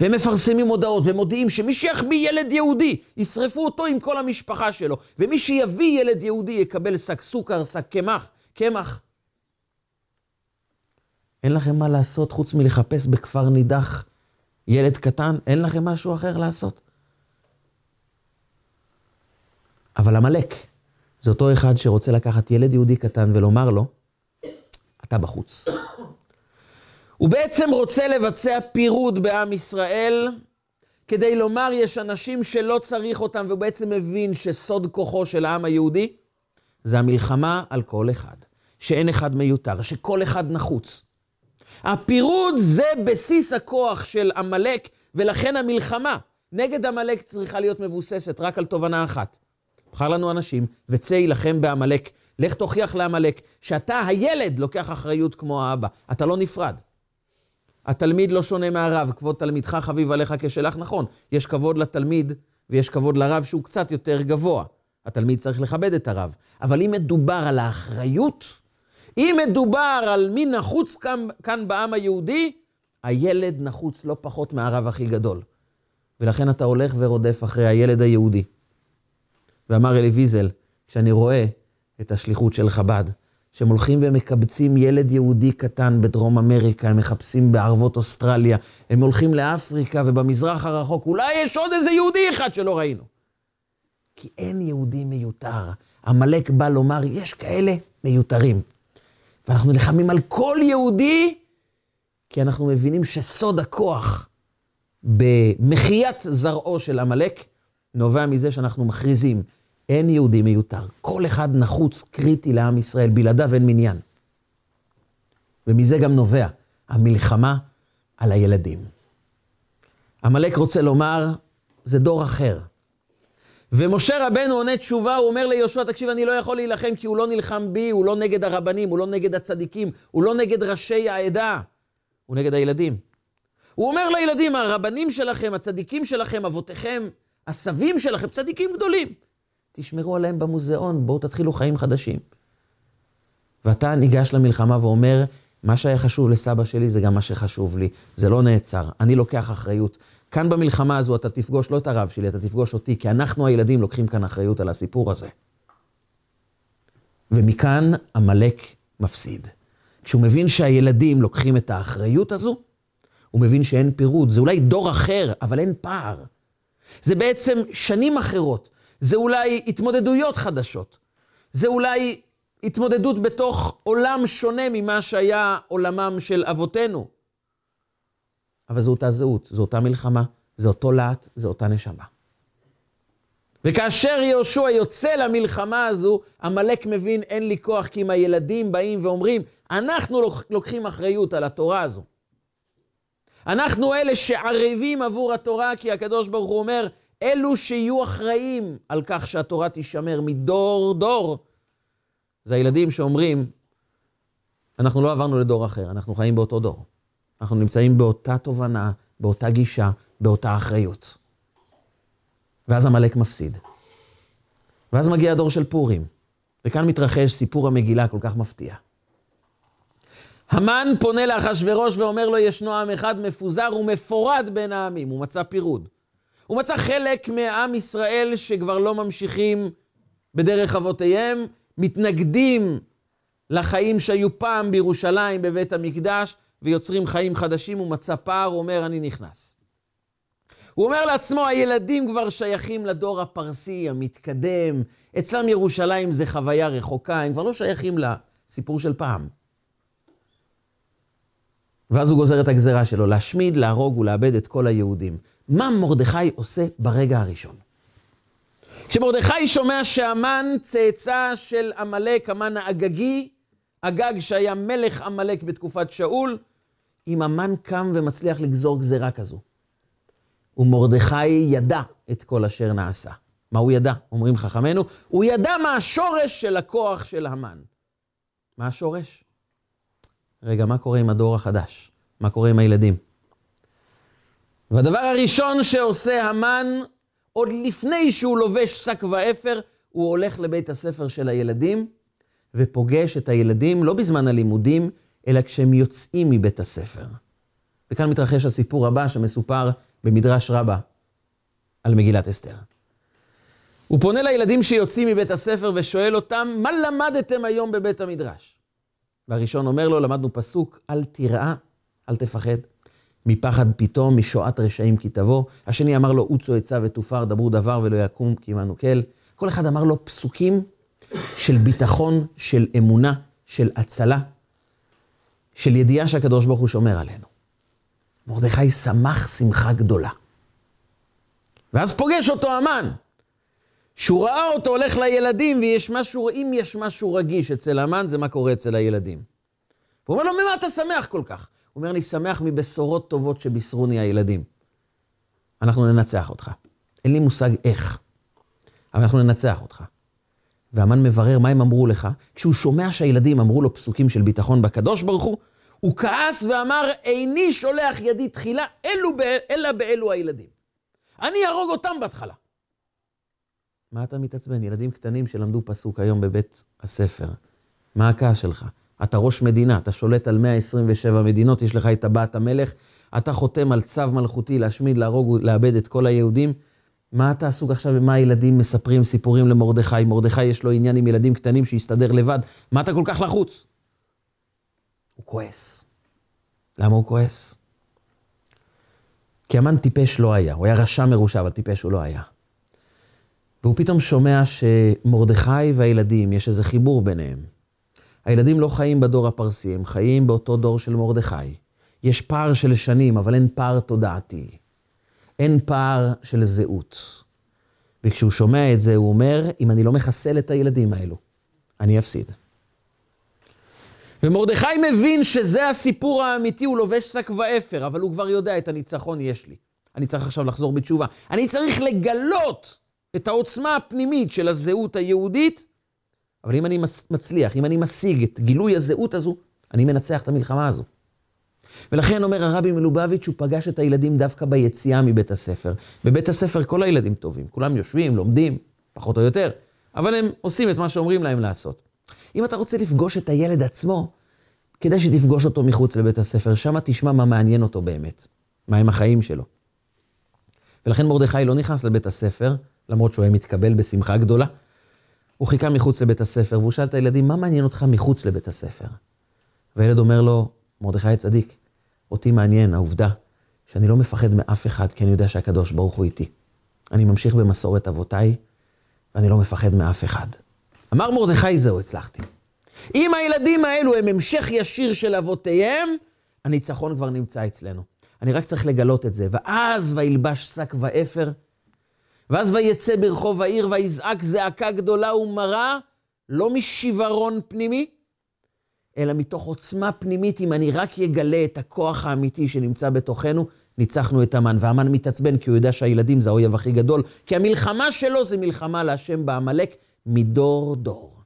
והם מפרסמים הודעות ומודיעים שמי שיחביא ילד יהודי, ישרפו אותו עם כל המשפחה שלו. ומי שיביא ילד יהודי יקבל שק סוכר, שק קמח, קמח. אין לכם מה לעשות חוץ מלחפש בכפר נידח ילד קטן? אין לכם משהו אחר לעשות? אבל עמלק, זה אותו אחד שרוצה לקחת ילד יהודי קטן ולומר לו, אתה בחוץ. הוא בעצם רוצה לבצע פירוד בעם ישראל, כדי לומר, יש אנשים שלא צריך אותם, והוא בעצם מבין שסוד כוחו של העם היהודי זה המלחמה על כל אחד. שאין אחד מיותר, שכל אחד נחוץ. הפירוד זה בסיס הכוח של עמלק, ולכן המלחמה נגד עמלק צריכה להיות מבוססת רק על תובנה אחת. בחר לנו אנשים, וצא יילחם בעמלק. לך תוכיח לעמלק שאתה, הילד, לוקח אחריות כמו האבא. אתה לא נפרד. התלמיד לא שונה מהרב, כבוד תלמידך חביב עליך כשלך, נכון. יש כבוד לתלמיד ויש כבוד לרב שהוא קצת יותר גבוה. התלמיד צריך לכבד את הרב. אבל אם מדובר על האחריות, אם מדובר על מי נחוץ כאן, כאן בעם היהודי, הילד נחוץ לא פחות מהרב הכי גדול. ולכן אתה הולך ורודף אחרי הילד היהודי. ואמר אלי ויזל, כשאני רואה את השליחות של חב"ד, שהם הולכים ומקבצים ילד יהודי קטן בדרום אמריקה, הם מחפשים בערבות אוסטרליה, הם הולכים לאפריקה ובמזרח הרחוק, אולי יש עוד איזה יהודי אחד שלא ראינו. כי אין יהודי מיותר. עמלק בא לומר, יש כאלה מיותרים. ואנחנו נלחמים על כל יהודי, כי אנחנו מבינים שסוד הכוח במחיית זרעו של עמלק נובע מזה שאנחנו מכריזים, אין יהודי מיותר. כל אחד נחוץ, קריטי לעם ישראל, בלעדיו אין מניין. ומזה גם נובע המלחמה על הילדים. עמלק רוצה לומר, זה דור אחר. ומשה רבנו עונה תשובה, הוא אומר ליהושע, תקשיב, אני לא יכול להילחם כי הוא לא נלחם בי, הוא לא נגד הרבנים, הוא לא נגד הצדיקים, הוא לא נגד ראשי העדה, הוא נגד הילדים. הוא אומר לילדים, הרבנים שלכם, הצדיקים שלכם, אבותיכם, הסבים שלכם, צדיקים גדולים. תשמרו עליהם במוזיאון, בואו תתחילו חיים חדשים. ואתה ניגש למלחמה ואומר, מה שהיה חשוב לסבא שלי זה גם מה שחשוב לי. זה לא נעצר, אני לוקח אחריות. כאן במלחמה הזו אתה תפגוש לא את הרב שלי, אתה תפגוש אותי, כי אנחנו הילדים לוקחים כאן אחריות על הסיפור הזה. ומכאן עמלק מפסיד. כשהוא מבין שהילדים לוקחים את האחריות הזו, הוא מבין שאין פירוד. זה אולי דור אחר, אבל אין פער. זה בעצם שנים אחרות. זה אולי התמודדויות חדשות. זה אולי התמודדות בתוך עולם שונה ממה שהיה עולמם של אבותינו. אבל זו אותה זהות, זו אותה מלחמה, זה אותו להט, זו אותה נשמה. וכאשר יהושע יוצא למלחמה הזו, עמלק מבין, אין לי כוח, כי אם הילדים באים ואומרים, אנחנו לוקחים אחריות על התורה הזו. אנחנו אלה שערבים עבור התורה, כי הקדוש ברוך הוא אומר, אלו שיהיו אחראים על כך שהתורה תישמר מדור דור. זה הילדים שאומרים, אנחנו לא עברנו לדור אחר, אנחנו חיים באותו דור. אנחנו נמצאים באותה תובנה, באותה גישה, באותה אחריות. ואז עמלק מפסיד. ואז מגיע הדור של פורים, וכאן מתרחש סיפור המגילה כל כך מפתיע. המן פונה לאחשוורוש ואומר לו, ישנו עם אחד מפוזר ומפורד בין העמים. הוא מצא פירוד. הוא מצא חלק מעם ישראל שכבר לא ממשיכים בדרך אבותיהם, מתנגדים לחיים שהיו פעם בירושלים, בבית המקדש, ויוצרים חיים חדשים, הוא מצא פער, הוא אומר, אני נכנס. הוא אומר לעצמו, הילדים כבר שייכים לדור הפרסי, המתקדם. אצלם ירושלים זה חוויה רחוקה, הם כבר לא שייכים לסיפור של פעם. ואז הוא גוזר את הגזרה שלו, להשמיד, להרוג ולאבד את כל היהודים. מה מרדכי עושה ברגע הראשון? כשמרדכי שומע שהמן צאצא של עמלק, המן האגגי, אגג שהיה מלך עמלק בתקופת שאול, אם המן קם ומצליח לגזור גזרה כזו. ומרדכי ידע את כל אשר נעשה. מה הוא ידע? אומרים חכמינו, הוא ידע מה השורש של הכוח של המן. מה השורש? רגע, מה קורה עם הדור החדש? מה קורה עם הילדים? והדבר הראשון שעושה המן, עוד לפני שהוא לובש שק ואפר, הוא הולך לבית הספר של הילדים, ופוגש את הילדים, לא בזמן הלימודים, אלא כשהם יוצאים מבית הספר. וכאן מתרחש הסיפור הבא שמסופר במדרש רבה על מגילת אסתר. הוא פונה לילדים שיוצאים מבית הספר ושואל אותם, מה למדתם היום בבית המדרש? והראשון אומר לו, למדנו פסוק, אל תיראה, אל תפחד. מפחד פתאום, משואת רשעים כי תבוא. השני אמר לו, עוצו עצה ותופר, דברו דבר ולא יקום כי עמנו כל. כל אחד אמר לו פסוקים של ביטחון, של אמונה, של הצלה, של ידיעה שהקדוש ברוך הוא שומר עלינו. מרדכי שמח שמחה גדולה. ואז פוגש אותו המן. שהוא ראה אותו הולך לילדים, ויש משהו, אם יש משהו רגיש אצל המן, זה מה קורה אצל הילדים. הוא אומר לו, ממה אתה שמח כל כך? הוא אומר, אני שמח מבשורות טובות שבישרוני הילדים. אנחנו ננצח אותך. אין לי מושג איך, אבל אנחנו ננצח אותך. והמן מברר מה הם אמרו לך. כשהוא שומע שהילדים אמרו לו פסוקים של ביטחון בקדוש ברוך הוא, הוא כעס ואמר, איני שולח ידי תחילה אלו אלא באלו הילדים. אני אהרוג אותם בהתחלה. מה אתה מתעצבן? ילדים קטנים שלמדו פסוק היום בבית הספר. מה הכעס שלך? אתה ראש מדינה, אתה שולט על 127 מדינות, יש לך את טבעת המלך, אתה חותם על צו מלכותי להשמיד, להרוג, לאבד את כל היהודים. מה אתה עסוק עכשיו במה הילדים מספרים סיפורים למרדכי? מרדכי יש לו עניין עם ילדים קטנים שיסתדר לבד. מה אתה כל כך לחוץ? הוא כועס. למה הוא כועס? כי המן טיפש לא היה, הוא היה רשע מרושע, אבל טיפש הוא לא היה. והוא פתאום שומע שמרדכי והילדים, יש איזה חיבור ביניהם. הילדים לא חיים בדור הפרסי, הם חיים באותו דור של מרדכי. יש פער של שנים, אבל אין פער תודעתי. אין פער של זהות. וכשהוא שומע את זה, הוא אומר, אם אני לא מחסל את הילדים האלו, אני אפסיד. ומרדכי מבין שזה הסיפור האמיתי, הוא לובש שק ואפר, אבל הוא כבר יודע, את הניצחון יש לי. אני צריך עכשיו לחזור בתשובה. אני צריך לגלות את העוצמה הפנימית של הזהות היהודית, אבל אם אני מצליח, אם אני משיג את גילוי הזהות הזו, אני מנצח את המלחמה הזו. ולכן אומר הרבי מלובביץ', הוא פגש את הילדים דווקא ביציאה מבית הספר. בבית הספר כל הילדים טובים, כולם יושבים, לומדים, פחות או יותר, אבל הם עושים את מה שאומרים להם לעשות. אם אתה רוצה לפגוש את הילד עצמו, כדאי שתפגוש אותו מחוץ לבית הספר, שם תשמע מה מעניין אותו באמת, מהם החיים שלו. ולכן מרדכי לא נכנס לבית הספר, למרות שהוא היה מתקבל בשמחה גדולה. הוא חיכה מחוץ לבית הספר, והוא שאל את הילדים, מה מעניין אותך מחוץ לבית הספר? והילד אומר לו, מרדכי הצדיק, אותי מעניין העובדה שאני לא מפחד מאף אחד, כי אני יודע שהקדוש ברוך הוא איתי. אני ממשיך במסורת אבותיי, ואני לא מפחד מאף אחד. אמר מרדכי, זהו, הצלחתי. אם הילדים האלו הם המשך ישיר של אבותיהם, הניצחון כבר נמצא אצלנו. אני רק צריך לגלות את זה. ואז וילבש שק ואפר, ואז ויצא ברחוב העיר ויזעק זעקה גדולה ומרה, לא משיוורון פנימי, אלא מתוך עוצמה פנימית, אם אני רק אגלה את הכוח האמיתי שנמצא בתוכנו, ניצחנו את המן. והמן מתעצבן כי הוא יודע שהילדים זה האויב הכי גדול, כי המלחמה שלו זה מלחמה להשם בעמלק מדור דור.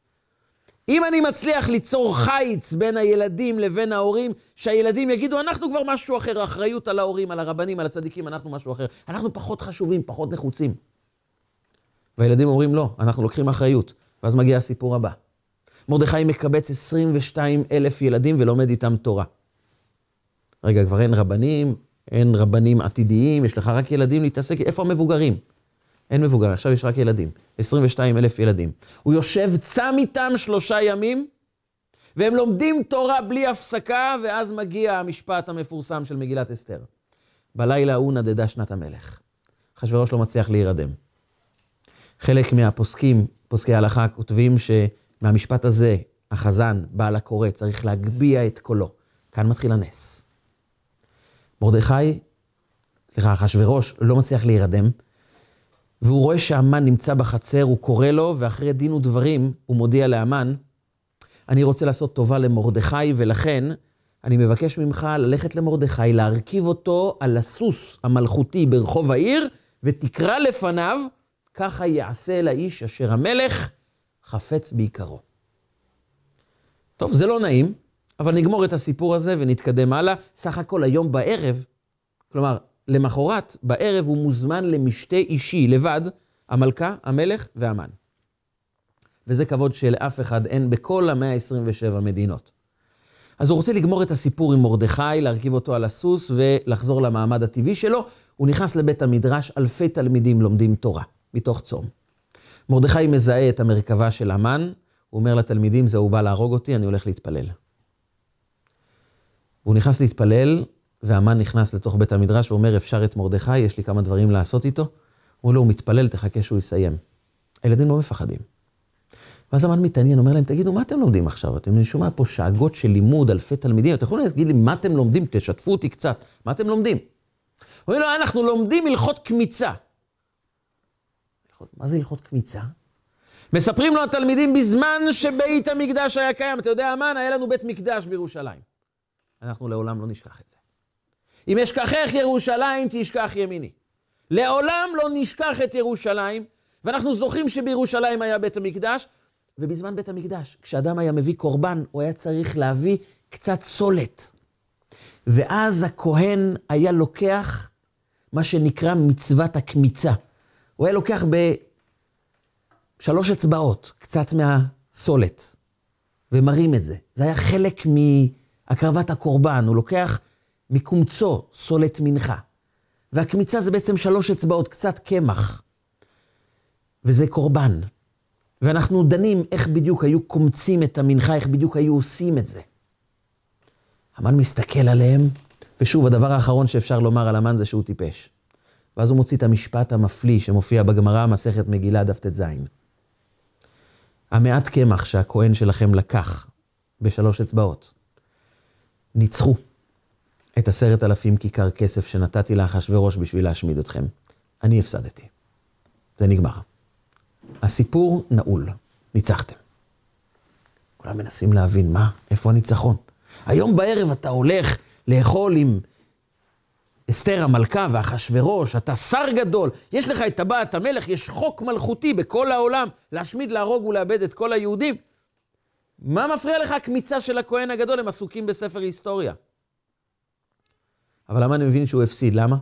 אם אני מצליח ליצור חיץ בין הילדים לבין ההורים, שהילדים יגידו, אנחנו כבר משהו אחר, אחריות על ההורים, על הרבנים, על הצדיקים, אנחנו משהו אחר. אנחנו פחות חשובים, פחות נחוצים. והילדים אומרים, לא, אנחנו לוקחים אחריות. ואז מגיע הסיפור הבא. מרדכי מקבץ 22 אלף ילדים ולומד איתם תורה. רגע, כבר אין רבנים, אין רבנים עתידיים, יש לך רק ילדים להתעסק, איפה המבוגרים? אין מבוגר, עכשיו יש רק ילדים. 22 אלף ילדים. הוא יושב צם איתם שלושה ימים, והם לומדים תורה בלי הפסקה, ואז מגיע המשפט המפורסם של מגילת אסתר. בלילה ההוא נדדה שנת המלך. אחשוורוש לא מצליח להירדם. חלק מהפוסקים, פוסקי ההלכה, כותבים שמהמשפט הזה, החזן, בעל הקורא, צריך להגביה את קולו. כאן מתחיל הנס. מרדכי, סליחה, אחשוורוש, לא מצליח להירדם, והוא רואה שהמן נמצא בחצר, הוא קורא לו, ואחרי דין ודברים, הוא מודיע לאמן, אני רוצה לעשות טובה למרדכי, ולכן אני מבקש ממך ללכת למרדכי, להרכיב אותו על הסוס המלכותי ברחוב העיר, ותקרא לפניו, ככה יעשה לאיש אשר המלך חפץ בעיקרו. טוב, זה לא נעים, אבל נגמור את הסיפור הזה ונתקדם הלאה. סך הכל היום בערב, כלומר, למחרת, בערב הוא מוזמן למשתה אישי לבד, המלכה, המלך והמן. וזה כבוד שלאף אחד אין בכל המאה ה-27 מדינות. אז הוא רוצה לגמור את הסיפור עם מרדכי, להרכיב אותו על הסוס ולחזור למעמד הטבעי שלו. הוא נכנס לבית המדרש, אלפי תלמידים לומדים תורה, מתוך צום. מרדכי מזהה את המרכבה של המן, הוא אומר לתלמידים, זה הוא בא להרוג אותי, אני הולך להתפלל. הוא נכנס להתפלל, והמן נכנס לתוך בית המדרש ואומר, אפשר את מרדכי, יש לי כמה דברים לעשות איתו. הוא לא, הוא מתפלל, תחכה שהוא יסיים. הילדים לא מפחדים. ואז המן מתעניין, אומר להם, תגידו, מה אתם לומדים עכשיו? אתם שומע פה שאגות של לימוד, אלפי תלמידים, אתם יכולים להגיד לי מה אתם לומדים? תשתפו אותי קצת. מה אתם לומדים? אומרים לו, אנחנו לומדים הלכות קמיצה. מה זה הלכות קמיצה? מספרים לו התלמידים בזמן שבית המקדש היה קיים. אתה יודע, המן, היה לנו בית מקדש בירושלים. אנחנו לעולם לא נשכח את זה. אם אשכחך ירושלים, תשכח ימיני. לעולם לא נשכח את ירושלים, ואנחנו זוכרים שבירושלים היה בית המקדש, ובזמן בית המקדש, כשאדם היה מביא קורבן, הוא היה צריך להביא קצת סולת. ואז הכהן היה לוקח מה שנקרא מצוות הקמיצה. הוא היה לוקח בשלוש אצבעות קצת מהסולת, ומרים את זה. זה היה חלק מהקרבת הקורבן, הוא לוקח מקומצו סולת מנחה. והקמיצה זה בעצם שלוש אצבעות, קצת קמח. וזה קורבן. ואנחנו דנים איך בדיוק היו קומצים את המנחה, איך בדיוק היו עושים את זה. המן מסתכל עליהם, ושוב, הדבר האחרון שאפשר לומר על המן זה שהוא טיפש. ואז הוא מוציא את המשפט המפליא שמופיע בגמרא, מסכת מגילה, דף ט"ז. המעט קמח שהכהן שלכם לקח בשלוש אצבעות, ניצחו את עשרת אלפים כיכר כסף שנתתי לאחשוורוש בשביל להשמיד אתכם. אני הפסדתי. זה נגמר. הסיפור נעול, ניצחתם. כולם מנסים להבין, מה, איפה הניצחון? היום בערב אתה הולך לאכול עם אסתר המלכה ואחשוורוש, אתה שר גדול, יש לך את טבעת המלך, יש חוק מלכותי בכל העולם להשמיד, להרוג ולאבד את כל היהודים. מה מפריע לך הקמיצה של הכהן הגדול? הם עסוקים בספר היסטוריה. אבל למה אני מבין שהוא הפסיד? למה?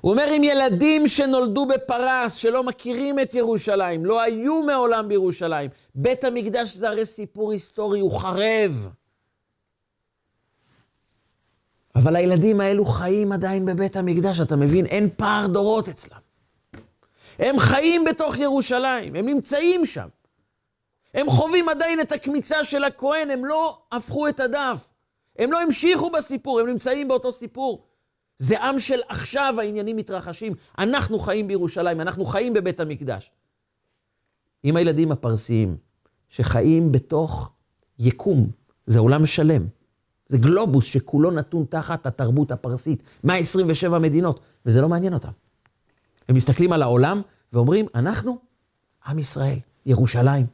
הוא אומר, אם ילדים שנולדו בפרס, שלא מכירים את ירושלים, לא היו מעולם בירושלים, בית המקדש זה הרי סיפור היסטורי, הוא חרב. אבל הילדים האלו חיים עדיין בבית המקדש, אתה מבין? אין פער דורות אצלם. הם חיים בתוך ירושלים, הם נמצאים שם. הם חווים עדיין את הקמיצה של הכהן, הם לא הפכו את הדף. הם לא המשיכו בסיפור, הם נמצאים באותו סיפור. זה עם של עכשיו העניינים מתרחשים. אנחנו חיים בירושלים, אנחנו חיים בבית המקדש. עם הילדים הפרסיים, שחיים בתוך יקום, זה עולם שלם. זה גלובוס שכולו נתון תחת התרבות הפרסית, 127 מדינות, וזה לא מעניין אותם. הם מסתכלים על העולם ואומרים, אנחנו עם ישראל, ירושלים,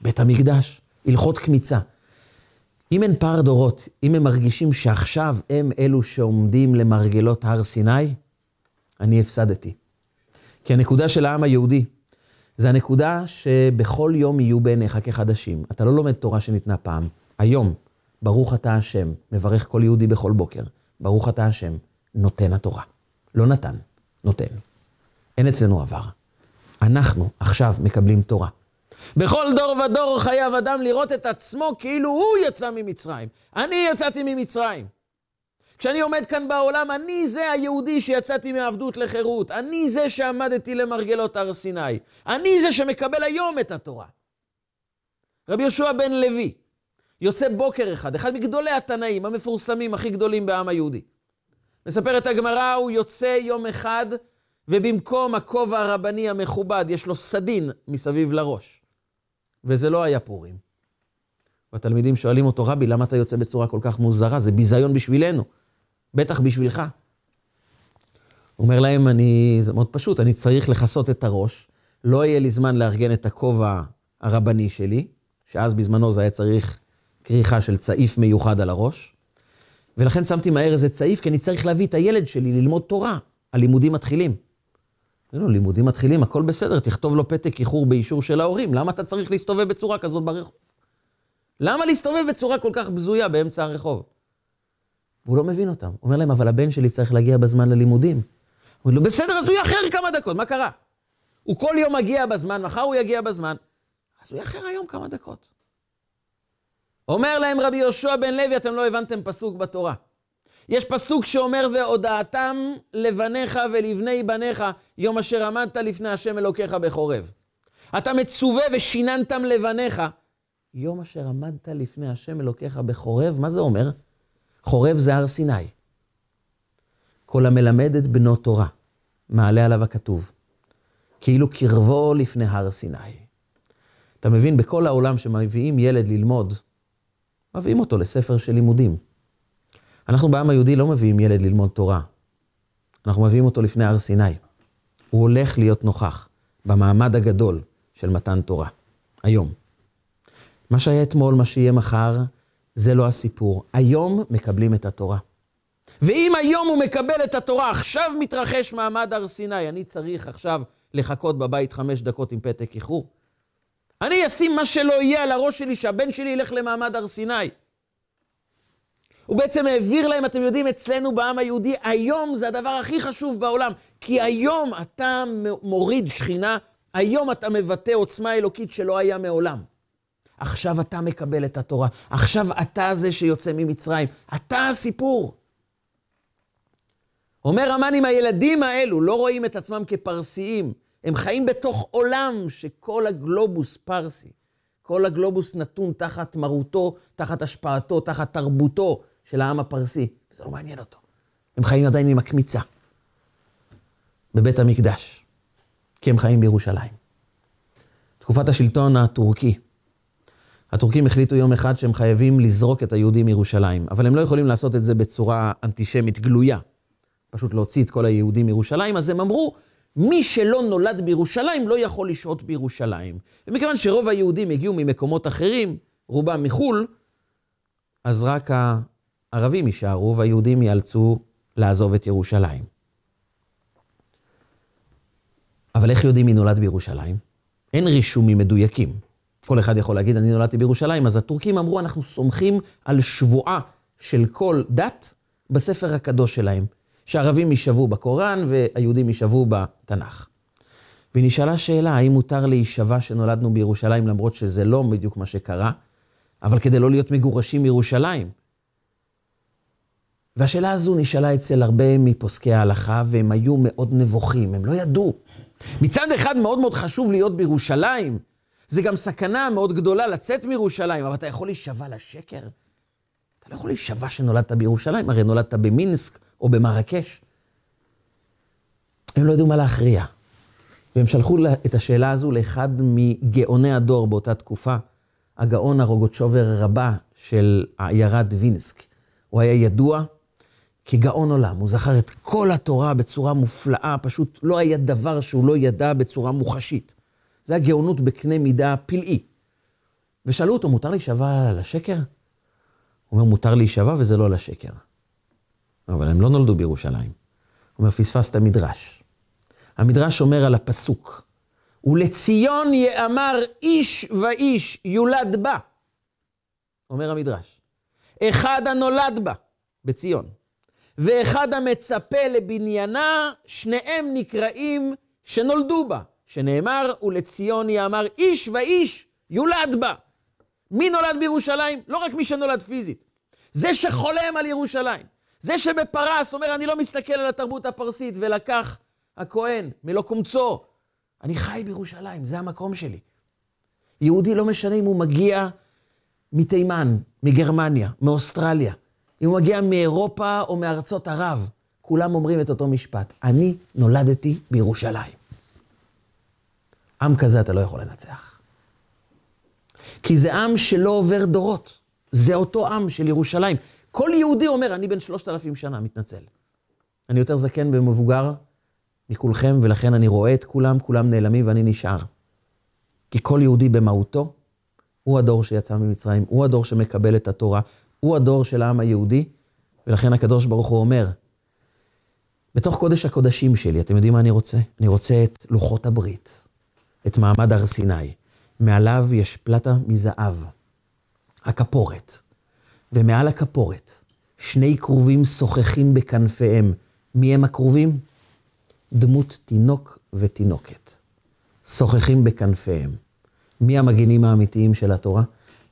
בית המקדש, הלכות קמיצה. אם אין פער דורות, אם הם מרגישים שעכשיו הם אלו שעומדים למרגלות הר סיני, אני הפסדתי. כי הנקודה של העם היהודי, זה הנקודה שבכל יום יהיו בעיניך כחדשים. אתה לא לומד תורה שניתנה פעם. היום, ברוך אתה השם, מברך כל יהודי בכל בוקר. ברוך אתה השם, נותן התורה. לא נתן, נותן. אין אצלנו עבר. אנחנו עכשיו מקבלים תורה. בכל דור ודור חייב אדם לראות את עצמו כאילו הוא יצא ממצרים. אני יצאתי ממצרים. כשאני עומד כאן בעולם, אני זה היהודי שיצאתי מעבדות לחירות. אני זה שעמדתי למרגלות הר סיני. אני זה שמקבל היום את התורה. רבי יהושע בן לוי יוצא בוקר אחד, אחד מגדולי התנאים המפורסמים הכי גדולים בעם היהודי. מספרת הגמרא, הוא יוצא יום אחד, ובמקום הכובע הרבני המכובד, יש לו סדין מסביב לראש. וזה לא היה פורים. והתלמידים שואלים אותו, רבי, למה אתה יוצא בצורה כל כך מוזרה? זה ביזיון בשבילנו, בטח בשבילך. הוא אומר להם, אני, זה מאוד פשוט, אני צריך לכסות את הראש, לא יהיה לי זמן לארגן את הכובע הרבני שלי, שאז בזמנו זה היה צריך כריכה של צעיף מיוחד על הראש, ולכן שמתי מהר איזה צעיף, כי אני צריך להביא את הילד שלי ללמוד תורה. הלימודים מתחילים. לו, לימודים מתחילים, הכל בסדר, תכתוב לו פתק איחור באישור של ההורים. למה אתה צריך להסתובב בצורה כזאת ברחוב? למה להסתובב בצורה כל כך בזויה באמצע הרחוב? והוא לא מבין אותם. הוא אומר להם, אבל הבן שלי צריך להגיע בזמן ללימודים. הוא אומר לו, בסדר, אז הוא יאחר כמה דקות, מה קרה? הוא כל יום מגיע בזמן, מחר הוא יגיע בזמן, אז הוא יאחר היום כמה דקות. אומר להם רבי יהושע בן לוי, אתם לא הבנתם פסוק בתורה. יש פסוק שאומר, והודעתם לבניך ולבני בניך, יום אשר עמדת לפני השם אלוקיך בחורב. אתה מצווה ושיננתם לבניך, יום אשר עמדת לפני השם אלוקיך בחורב, מה זה אומר? חורב זה הר סיני. כל המלמד את בנו תורה, מעלה עליו הכתוב, כאילו קרבו לפני הר סיני. אתה מבין, בכל העולם שמביאים ילד ללמוד, מביאים אותו לספר של לימודים. אנחנו בעם היהודי לא מביאים ילד ללמוד תורה. אנחנו מביאים אותו לפני הר סיני. הוא הולך להיות נוכח במעמד הגדול של מתן תורה, היום. מה שהיה אתמול, מה שיהיה מחר, זה לא הסיפור. היום מקבלים את התורה. ואם היום הוא מקבל את התורה, עכשיו מתרחש מעמד הר סיני, אני צריך עכשיו לחכות בבית חמש דקות עם פתק איחור? אני אשים מה שלא יהיה על הראש שלי, שהבן שלי ילך למעמד הר סיני. הוא בעצם העביר להם, אתם יודעים, אצלנו בעם היהודי, היום זה הדבר הכי חשוב בעולם. כי היום אתה מוריד שכינה, היום אתה מבטא עוצמה אלוקית שלא היה מעולם. עכשיו אתה מקבל את התורה, עכשיו אתה זה שיוצא ממצרים, אתה הסיפור. אומר המן, אם הילדים האלו לא רואים את עצמם כפרסיים, הם חיים בתוך עולם שכל הגלובוס פרסי, כל הגלובוס נתון תחת מרותו, תחת השפעתו, תחת תרבותו של העם הפרסי. זה לא מעניין אותו. הם חיים עדיין עם הקמיצה בבית המקדש, כי הם חיים בירושלים. תקופת השלטון הטורקי, הטורקים החליטו יום אחד שהם חייבים לזרוק את היהודים מירושלים, אבל הם לא יכולים לעשות את זה בצורה אנטישמית גלויה. פשוט להוציא את כל היהודים מירושלים, אז הם אמרו, מי שלא נולד בירושלים לא יכול לשהות בירושלים. ומכיוון שרוב היהודים הגיעו ממקומות אחרים, רובם מחו"ל, אז רק הערבים יישארו והיהודים ייאלצו לעזוב את ירושלים. אבל איך יודעים מי נולד בירושלים? אין רישומים מדויקים. כל אחד יכול להגיד, אני נולדתי בירושלים, אז הטורקים אמרו, אנחנו סומכים על שבועה של כל דת בספר הקדוש שלהם. שהערבים יישבו בקוראן והיהודים יישבו בתנ"ך. ונשאלה שאלה, האם מותר להישבע שנולדנו בירושלים, למרות שזה לא בדיוק מה שקרה, אבל כדי לא להיות מגורשים מירושלים. והשאלה הזו נשאלה אצל הרבה מפוסקי ההלכה, והם היו מאוד נבוכים, הם לא ידעו. מצד אחד מאוד מאוד חשוב להיות בירושלים, זה גם סכנה מאוד גדולה לצאת מירושלים, אבל אתה יכול להישבע לשקר? אתה לא יכול להישבע שנולדת בירושלים, הרי נולדת במינסק או במרקש. הם לא ידעו מה להכריע. והם שלחו את השאלה הזו לאחד מגאוני הדור באותה תקופה, הגאון הרוגוצ'ובר רבה של עיירת וינסק. הוא היה ידוע כגאון עולם, הוא זכר את כל התורה בצורה מופלאה, פשוט לא היה דבר שהוא לא ידע בצורה מוחשית. זה הגאונות בקנה מידה פלאי. ושאלו אותו, מותר להישבע לשקר? הוא אומר, מותר להישבע וזה לא לשקר. אבל הם לא נולדו בירושלים. הוא אומר, פספסת מדרש. המדרש אומר על הפסוק, ולציון יאמר איש ואיש יולד בה. אומר המדרש. אחד הנולד בה, בציון, ואחד המצפה לבניינה, שניהם נקראים שנולדו בה. שנאמר, ולציון יאמר איש ואיש יולד בה. מי נולד בירושלים? לא רק מי שנולד פיזית. זה שחולם על ירושלים. זה שבפרס אומר, אני לא מסתכל על התרבות הפרסית, ולקח הכהן מלא קומצו. אני חי בירושלים, זה המקום שלי. יהודי לא משנה אם הוא מגיע מתימן, מגרמניה, מאוסטרליה, אם הוא מגיע מאירופה או מארצות ערב, כולם אומרים את אותו משפט, אני נולדתי בירושלים. עם כזה אתה לא יכול לנצח. כי זה עם שלא עובר דורות. זה אותו עם של ירושלים. כל יהודי אומר, אני בן שלושת אלפים שנה, מתנצל. אני יותר זקן ומבוגר מכולכם, ולכן אני רואה את כולם, כולם נעלמים ואני נשאר. כי כל יהודי במהותו, הוא הדור שיצא ממצרים, הוא הדור שמקבל את התורה, הוא הדור של העם היהודי, ולכן הקדוש ברוך הוא אומר, בתוך קודש הקודשים שלי, אתם יודעים מה אני רוצה? אני רוצה את לוחות הברית, את מעמד הר סיני. מעליו יש פלטה מזהב, הכפורת. ומעל הכפורת, שני כרובים שוחחים בכנפיהם. מי הם הכרובים? דמות תינוק ותינוקת. שוחחים בכנפיהם. מי המגינים האמיתיים של התורה?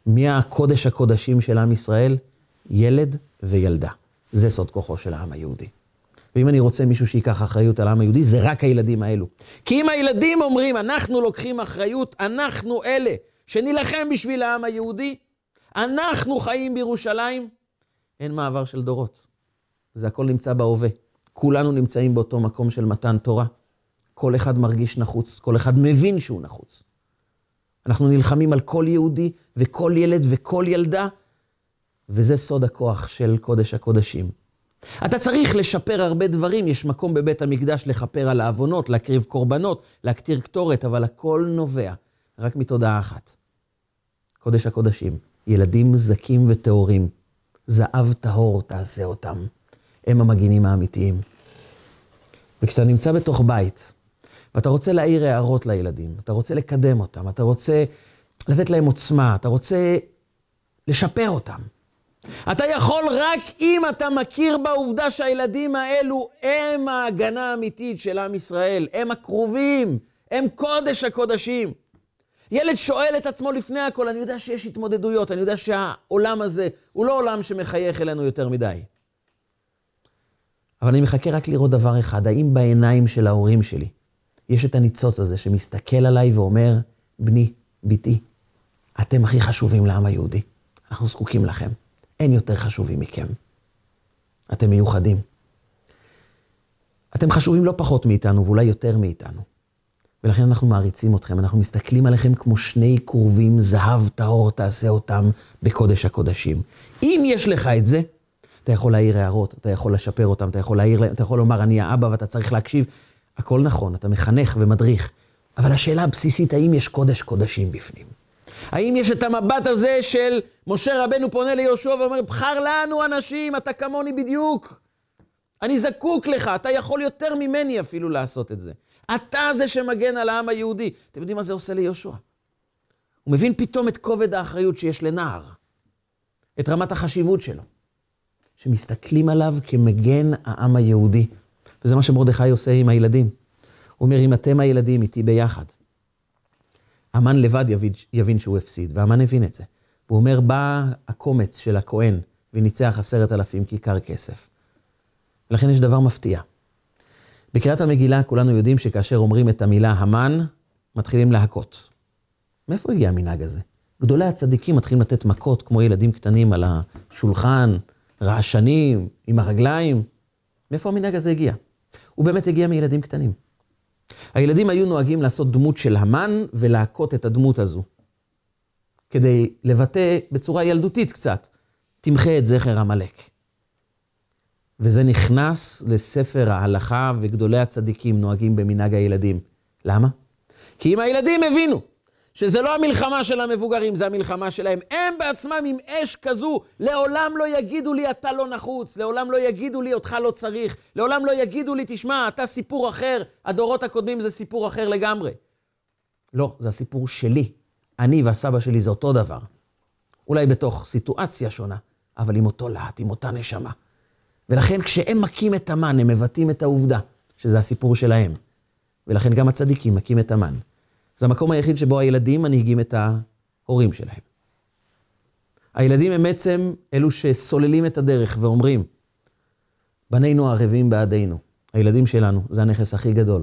מי הקודש הקודשים של עם ישראל? ילד וילדה. זה סוד כוחו של העם היהודי. ואם אני רוצה מישהו שייקח אחריות על העם היהודי, זה רק הילדים האלו. כי אם הילדים אומרים, אנחנו לוקחים אחריות, אנחנו אלה שנילחם בשביל העם היהודי, אנחנו חיים בירושלים, אין מעבר של דורות. זה הכל נמצא בהווה. כולנו נמצאים באותו מקום של מתן תורה. כל אחד מרגיש נחוץ, כל אחד מבין שהוא נחוץ. אנחנו נלחמים על כל יהודי וכל ילד וכל ילדה, וזה סוד הכוח של קודש הקודשים. אתה צריך לשפר הרבה דברים, יש מקום בבית המקדש לכפר על העוונות, להקריב קורבנות, להקטיר קטורת, אבל הכל נובע רק מתודעה אחת. קודש הקודשים, ילדים זכים וטהורים, זהב טהור תעשה אותם. הם המגינים האמיתיים. וכשאתה נמצא בתוך בית, ואתה רוצה להעיר הערות לילדים, אתה רוצה לקדם אותם, אתה רוצה לתת להם עוצמה, אתה רוצה לשפר אותם. אתה יכול רק אם אתה מכיר בעובדה שהילדים האלו הם ההגנה האמיתית של עם ישראל, הם הקרובים, הם קודש הקודשים. ילד שואל את עצמו לפני הכל, אני יודע שיש התמודדויות, אני יודע שהעולם הזה הוא לא עולם שמחייך אלינו יותר מדי. אבל אני מחכה רק לראות דבר אחד, האם בעיניים של ההורים שלי יש את הניצוץ הזה שמסתכל עליי ואומר, בני, בתי, אתם הכי חשובים לעם היהודי, אנחנו זקוקים לכם. אין יותר חשובים מכם. אתם מיוחדים. אתם חשובים לא פחות מאיתנו, ואולי יותר מאיתנו. ולכן אנחנו מעריצים אתכם, אנחנו מסתכלים עליכם כמו שני כרובים, זהב טהור תעשה אותם בקודש הקודשים. אם יש לך את זה, אתה יכול להעיר הערות, אתה יכול לשפר אותם, אתה יכול להעיר, אתה יכול לומר, אני האבא ואתה צריך להקשיב. הכל נכון, אתה מחנך ומדריך. אבל השאלה הבסיסית, האם יש קודש קודשים בפנים? האם יש את המבט הזה של משה רבנו פונה ליהושע ואומר, בחר לנו אנשים, אתה כמוני בדיוק. אני זקוק לך, אתה יכול יותר ממני אפילו לעשות את זה. אתה זה שמגן על העם היהודי. אתם יודעים מה זה עושה ליהושע? הוא מבין פתאום את כובד האחריות שיש לנער, את רמת החשיבות שלו, שמסתכלים עליו כמגן העם היהודי. וזה מה שמרדכי עושה עם הילדים. הוא אומר, אם אתם הילדים איתי ביחד, המן לבד יבין, יבין שהוא הפסיד, והמן הבין את זה. הוא אומר, בא הקומץ של הכהן וניצח עשרת אלפים כיכר כסף. ולכן יש דבר מפתיע. בקריאת המגילה כולנו יודעים שכאשר אומרים את המילה המן, מתחילים להכות. מאיפה הגיע המנהג הזה? גדולי הצדיקים מתחילים לתת מכות כמו ילדים קטנים על השולחן, רעשנים, עם הרגליים. מאיפה המנהג הזה הגיע? הוא באמת הגיע מילדים קטנים. הילדים היו נוהגים לעשות דמות של המן ולהכות את הדמות הזו. כדי לבטא בצורה ילדותית קצת, תמחה את זכר עמלק. וזה נכנס לספר ההלכה וגדולי הצדיקים נוהגים במנהג הילדים. למה? כי אם הילדים הבינו שזה לא המלחמה של המבוגרים, זה המלחמה שלהם. הם בעצמם עם אש כזו, לעולם לא יגידו לי אתה לא נחוץ, לעולם לא יגידו לי אותך לא צריך, לעולם לא יגידו לי תשמע, אתה סיפור אחר, הדורות הקודמים זה סיפור אחר לגמרי. לא, זה הסיפור שלי. אני והסבא שלי זה אותו דבר. אולי בתוך סיטואציה שונה, אבל עם אותו להט, עם אותה נשמה. ולכן כשהם מכים את המן, הם מבטאים את העובדה שזה הסיפור שלהם. ולכן גם הצדיקים מכים את המן. זה המקום היחיד שבו הילדים מנהיגים את ההורים שלהם. הילדים הם בעצם אלו שסוללים את הדרך ואומרים, בנינו ערבים בעדינו, הילדים שלנו, זה הנכס הכי גדול.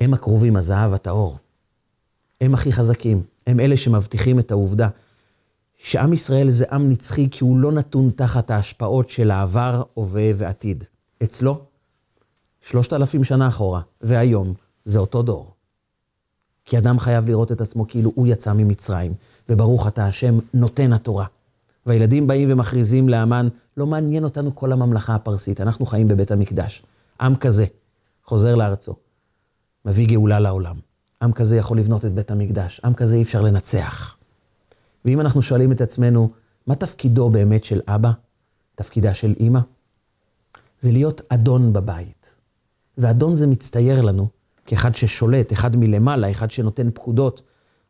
הם הקרובים, הזהב הטהור. הם הכי חזקים, הם אלה שמבטיחים את העובדה שעם ישראל זה עם נצחי כי הוא לא נתון תחת ההשפעות של העבר, הווה ועתיד. אצלו, שלושת אלפים שנה אחורה, והיום זה אותו דור. כי אדם חייב לראות את עצמו כאילו הוא יצא ממצרים, וברוך אתה השם נותן התורה. והילדים באים ומכריזים לאמן, לא מעניין אותנו כל הממלכה הפרסית, אנחנו חיים בבית המקדש. עם כזה חוזר לארצו, מביא גאולה לעולם. עם כזה יכול לבנות את בית המקדש, עם כזה אי אפשר לנצח. ואם אנחנו שואלים את עצמנו, מה תפקידו באמת של אבא? תפקידה של אימא? זה להיות אדון בבית. ואדון זה מצטייר לנו כאחד ששולט, אחד מלמעלה, אחד שנותן פקודות,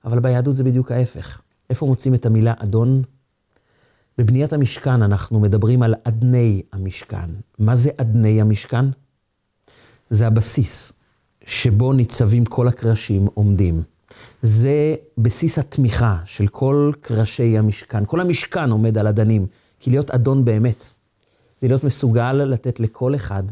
אבל ביהדות זה בדיוק ההפך. איפה מוצאים את המילה אדון? בבניית המשכן אנחנו מדברים על אדני המשכן. מה זה אדני המשכן? זה הבסיס שבו ניצבים כל הקרשים עומדים. זה בסיס התמיכה של כל קרשי המשכן. כל המשכן עומד על אדנים, כי להיות אדון באמת, זה להיות מסוגל לתת לכל אחד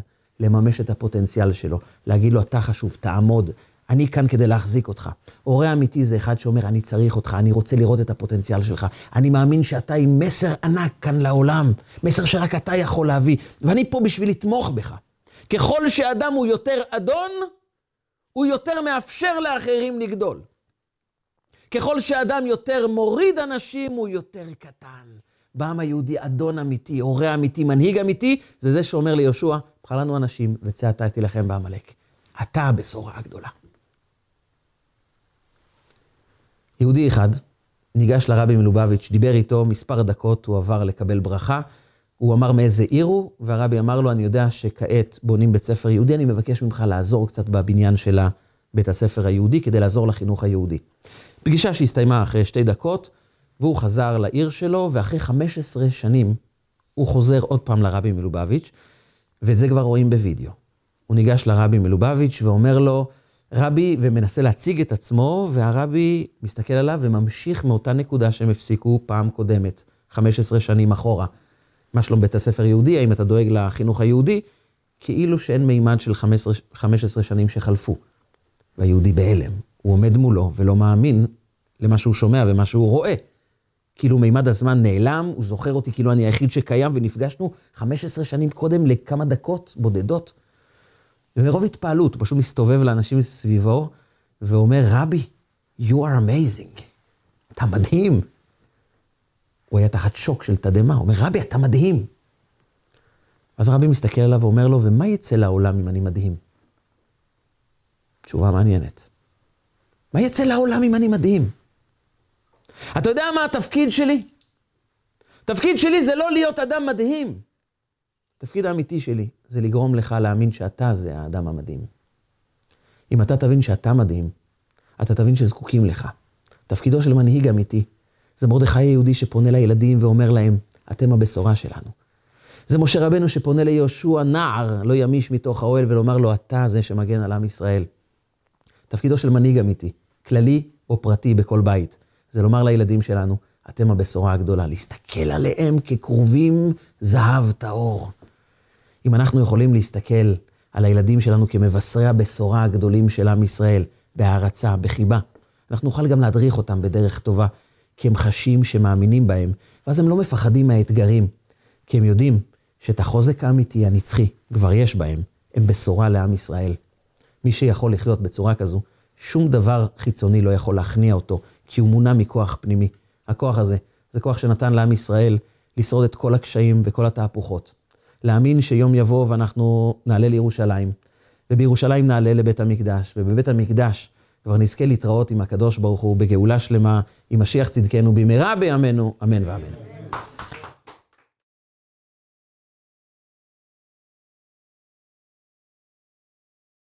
לממש את הפוטנציאל שלו, להגיד לו, אתה חשוב, תעמוד, אני כאן כדי להחזיק אותך. הורה אמיתי זה אחד שאומר, אני צריך אותך, אני רוצה לראות את הפוטנציאל שלך. אני מאמין שאתה עם מסר ענק כאן לעולם, מסר שרק אתה יכול להביא, ואני פה בשביל לתמוך בך. ככל שאדם הוא יותר אדון, הוא יותר מאפשר לאחרים לגדול. ככל שאדם יותר מוריד אנשים, הוא יותר קטן. בעם היהודי אדון אמיתי, הורה אמיתי, מנהיג אמיתי, זה זה שאומר ליהושע, בחר לנו אנשים, וצא אתה תילחם בעמלק. אתה הבשורה הגדולה. יהודי אחד ניגש לרבי מלובביץ', דיבר איתו מספר דקות, הוא עבר לקבל ברכה. הוא אמר מאיזה עיר הוא, והרבי אמר לו, אני יודע שכעת בונים בית ספר יהודי, אני מבקש ממך לעזור קצת בבניין של בית הספר היהודי, כדי לעזור לחינוך היהודי. פגישה שהסתיימה אחרי שתי דקות, והוא חזר לעיר שלו, ואחרי 15 שנים הוא חוזר עוד פעם לרבי מלובביץ', ואת זה כבר רואים בווידאו. הוא ניגש לרבי מלובביץ' ואומר לו, רבי, ומנסה להציג את עצמו, והרבי מסתכל עליו וממשיך מאותה נקודה שהם הפסיקו פעם קודמת, 15 שנים אחורה. מה שלום בית הספר יהודי, האם אתה דואג לחינוך היהודי? כאילו שאין מימד של 15, 15 שנים שחלפו. והיהודי בהלם, הוא עומד מולו ולא מאמין למה שהוא שומע ומה שהוא רואה. כאילו מימד הזמן נעלם, הוא זוכר אותי כאילו אני היחיד שקיים, ונפגשנו 15 שנים קודם לכמה דקות בודדות. ומרוב התפעלות, הוא פשוט מסתובב לאנשים מסביבו, ואומר, רבי, you are amazing. אתה מדהים. הוא היה תחת שוק של תדהמה, הוא אומר, רבי, אתה מדהים. אז הרבי מסתכל עליו ואומר לו, ומה יצא לעולם אם אני מדהים? תשובה מעניינת. מה יצא לעולם אם אני מדהים? אתה יודע מה התפקיד שלי? התפקיד שלי זה לא להיות אדם מדהים. התפקיד האמיתי שלי זה לגרום לך להאמין שאתה זה האדם המדהים. אם אתה תבין שאתה מדהים, אתה תבין שזקוקים לך. תפקידו של מנהיג אמיתי זה מרדכי היהודי שפונה לילדים ואומר להם, אתם הבשורה שלנו. זה משה רבנו שפונה ליהושע נער, לא ימיש מתוך האוהל, ולומר לו, אתה זה שמגן על עם ישראל. תפקידו של מנהיג אמיתי, כללי או פרטי בכל בית, זה לומר לילדים שלנו, אתם הבשורה הגדולה, להסתכל עליהם ככרובים זהב טהור. אם אנחנו יכולים להסתכל על הילדים שלנו כמבשרי הבשורה הגדולים של עם ישראל, בהערצה, בחיבה, אנחנו נוכל גם להדריך אותם בדרך טובה, כי הם חשים שמאמינים בהם, ואז הם לא מפחדים מהאתגרים, כי הם יודעים שאת החוזק האמיתי, הנצחי, כבר יש בהם, הם בשורה לעם ישראל. מי שיכול לחיות בצורה כזו, שום דבר חיצוני לא יכול להכניע אותו, כי הוא מונע מכוח פנימי. הכוח הזה, זה כוח שנתן לעם ישראל לשרוד את כל הקשיים וכל התהפוכות. להאמין שיום יבוא ואנחנו נעלה לירושלים, ובירושלים נעלה לבית המקדש, ובבית המקדש כבר נזכה להתראות עם הקדוש ברוך הוא בגאולה שלמה, עם משיח צדקנו במהרה בימינו, אמן ואמן.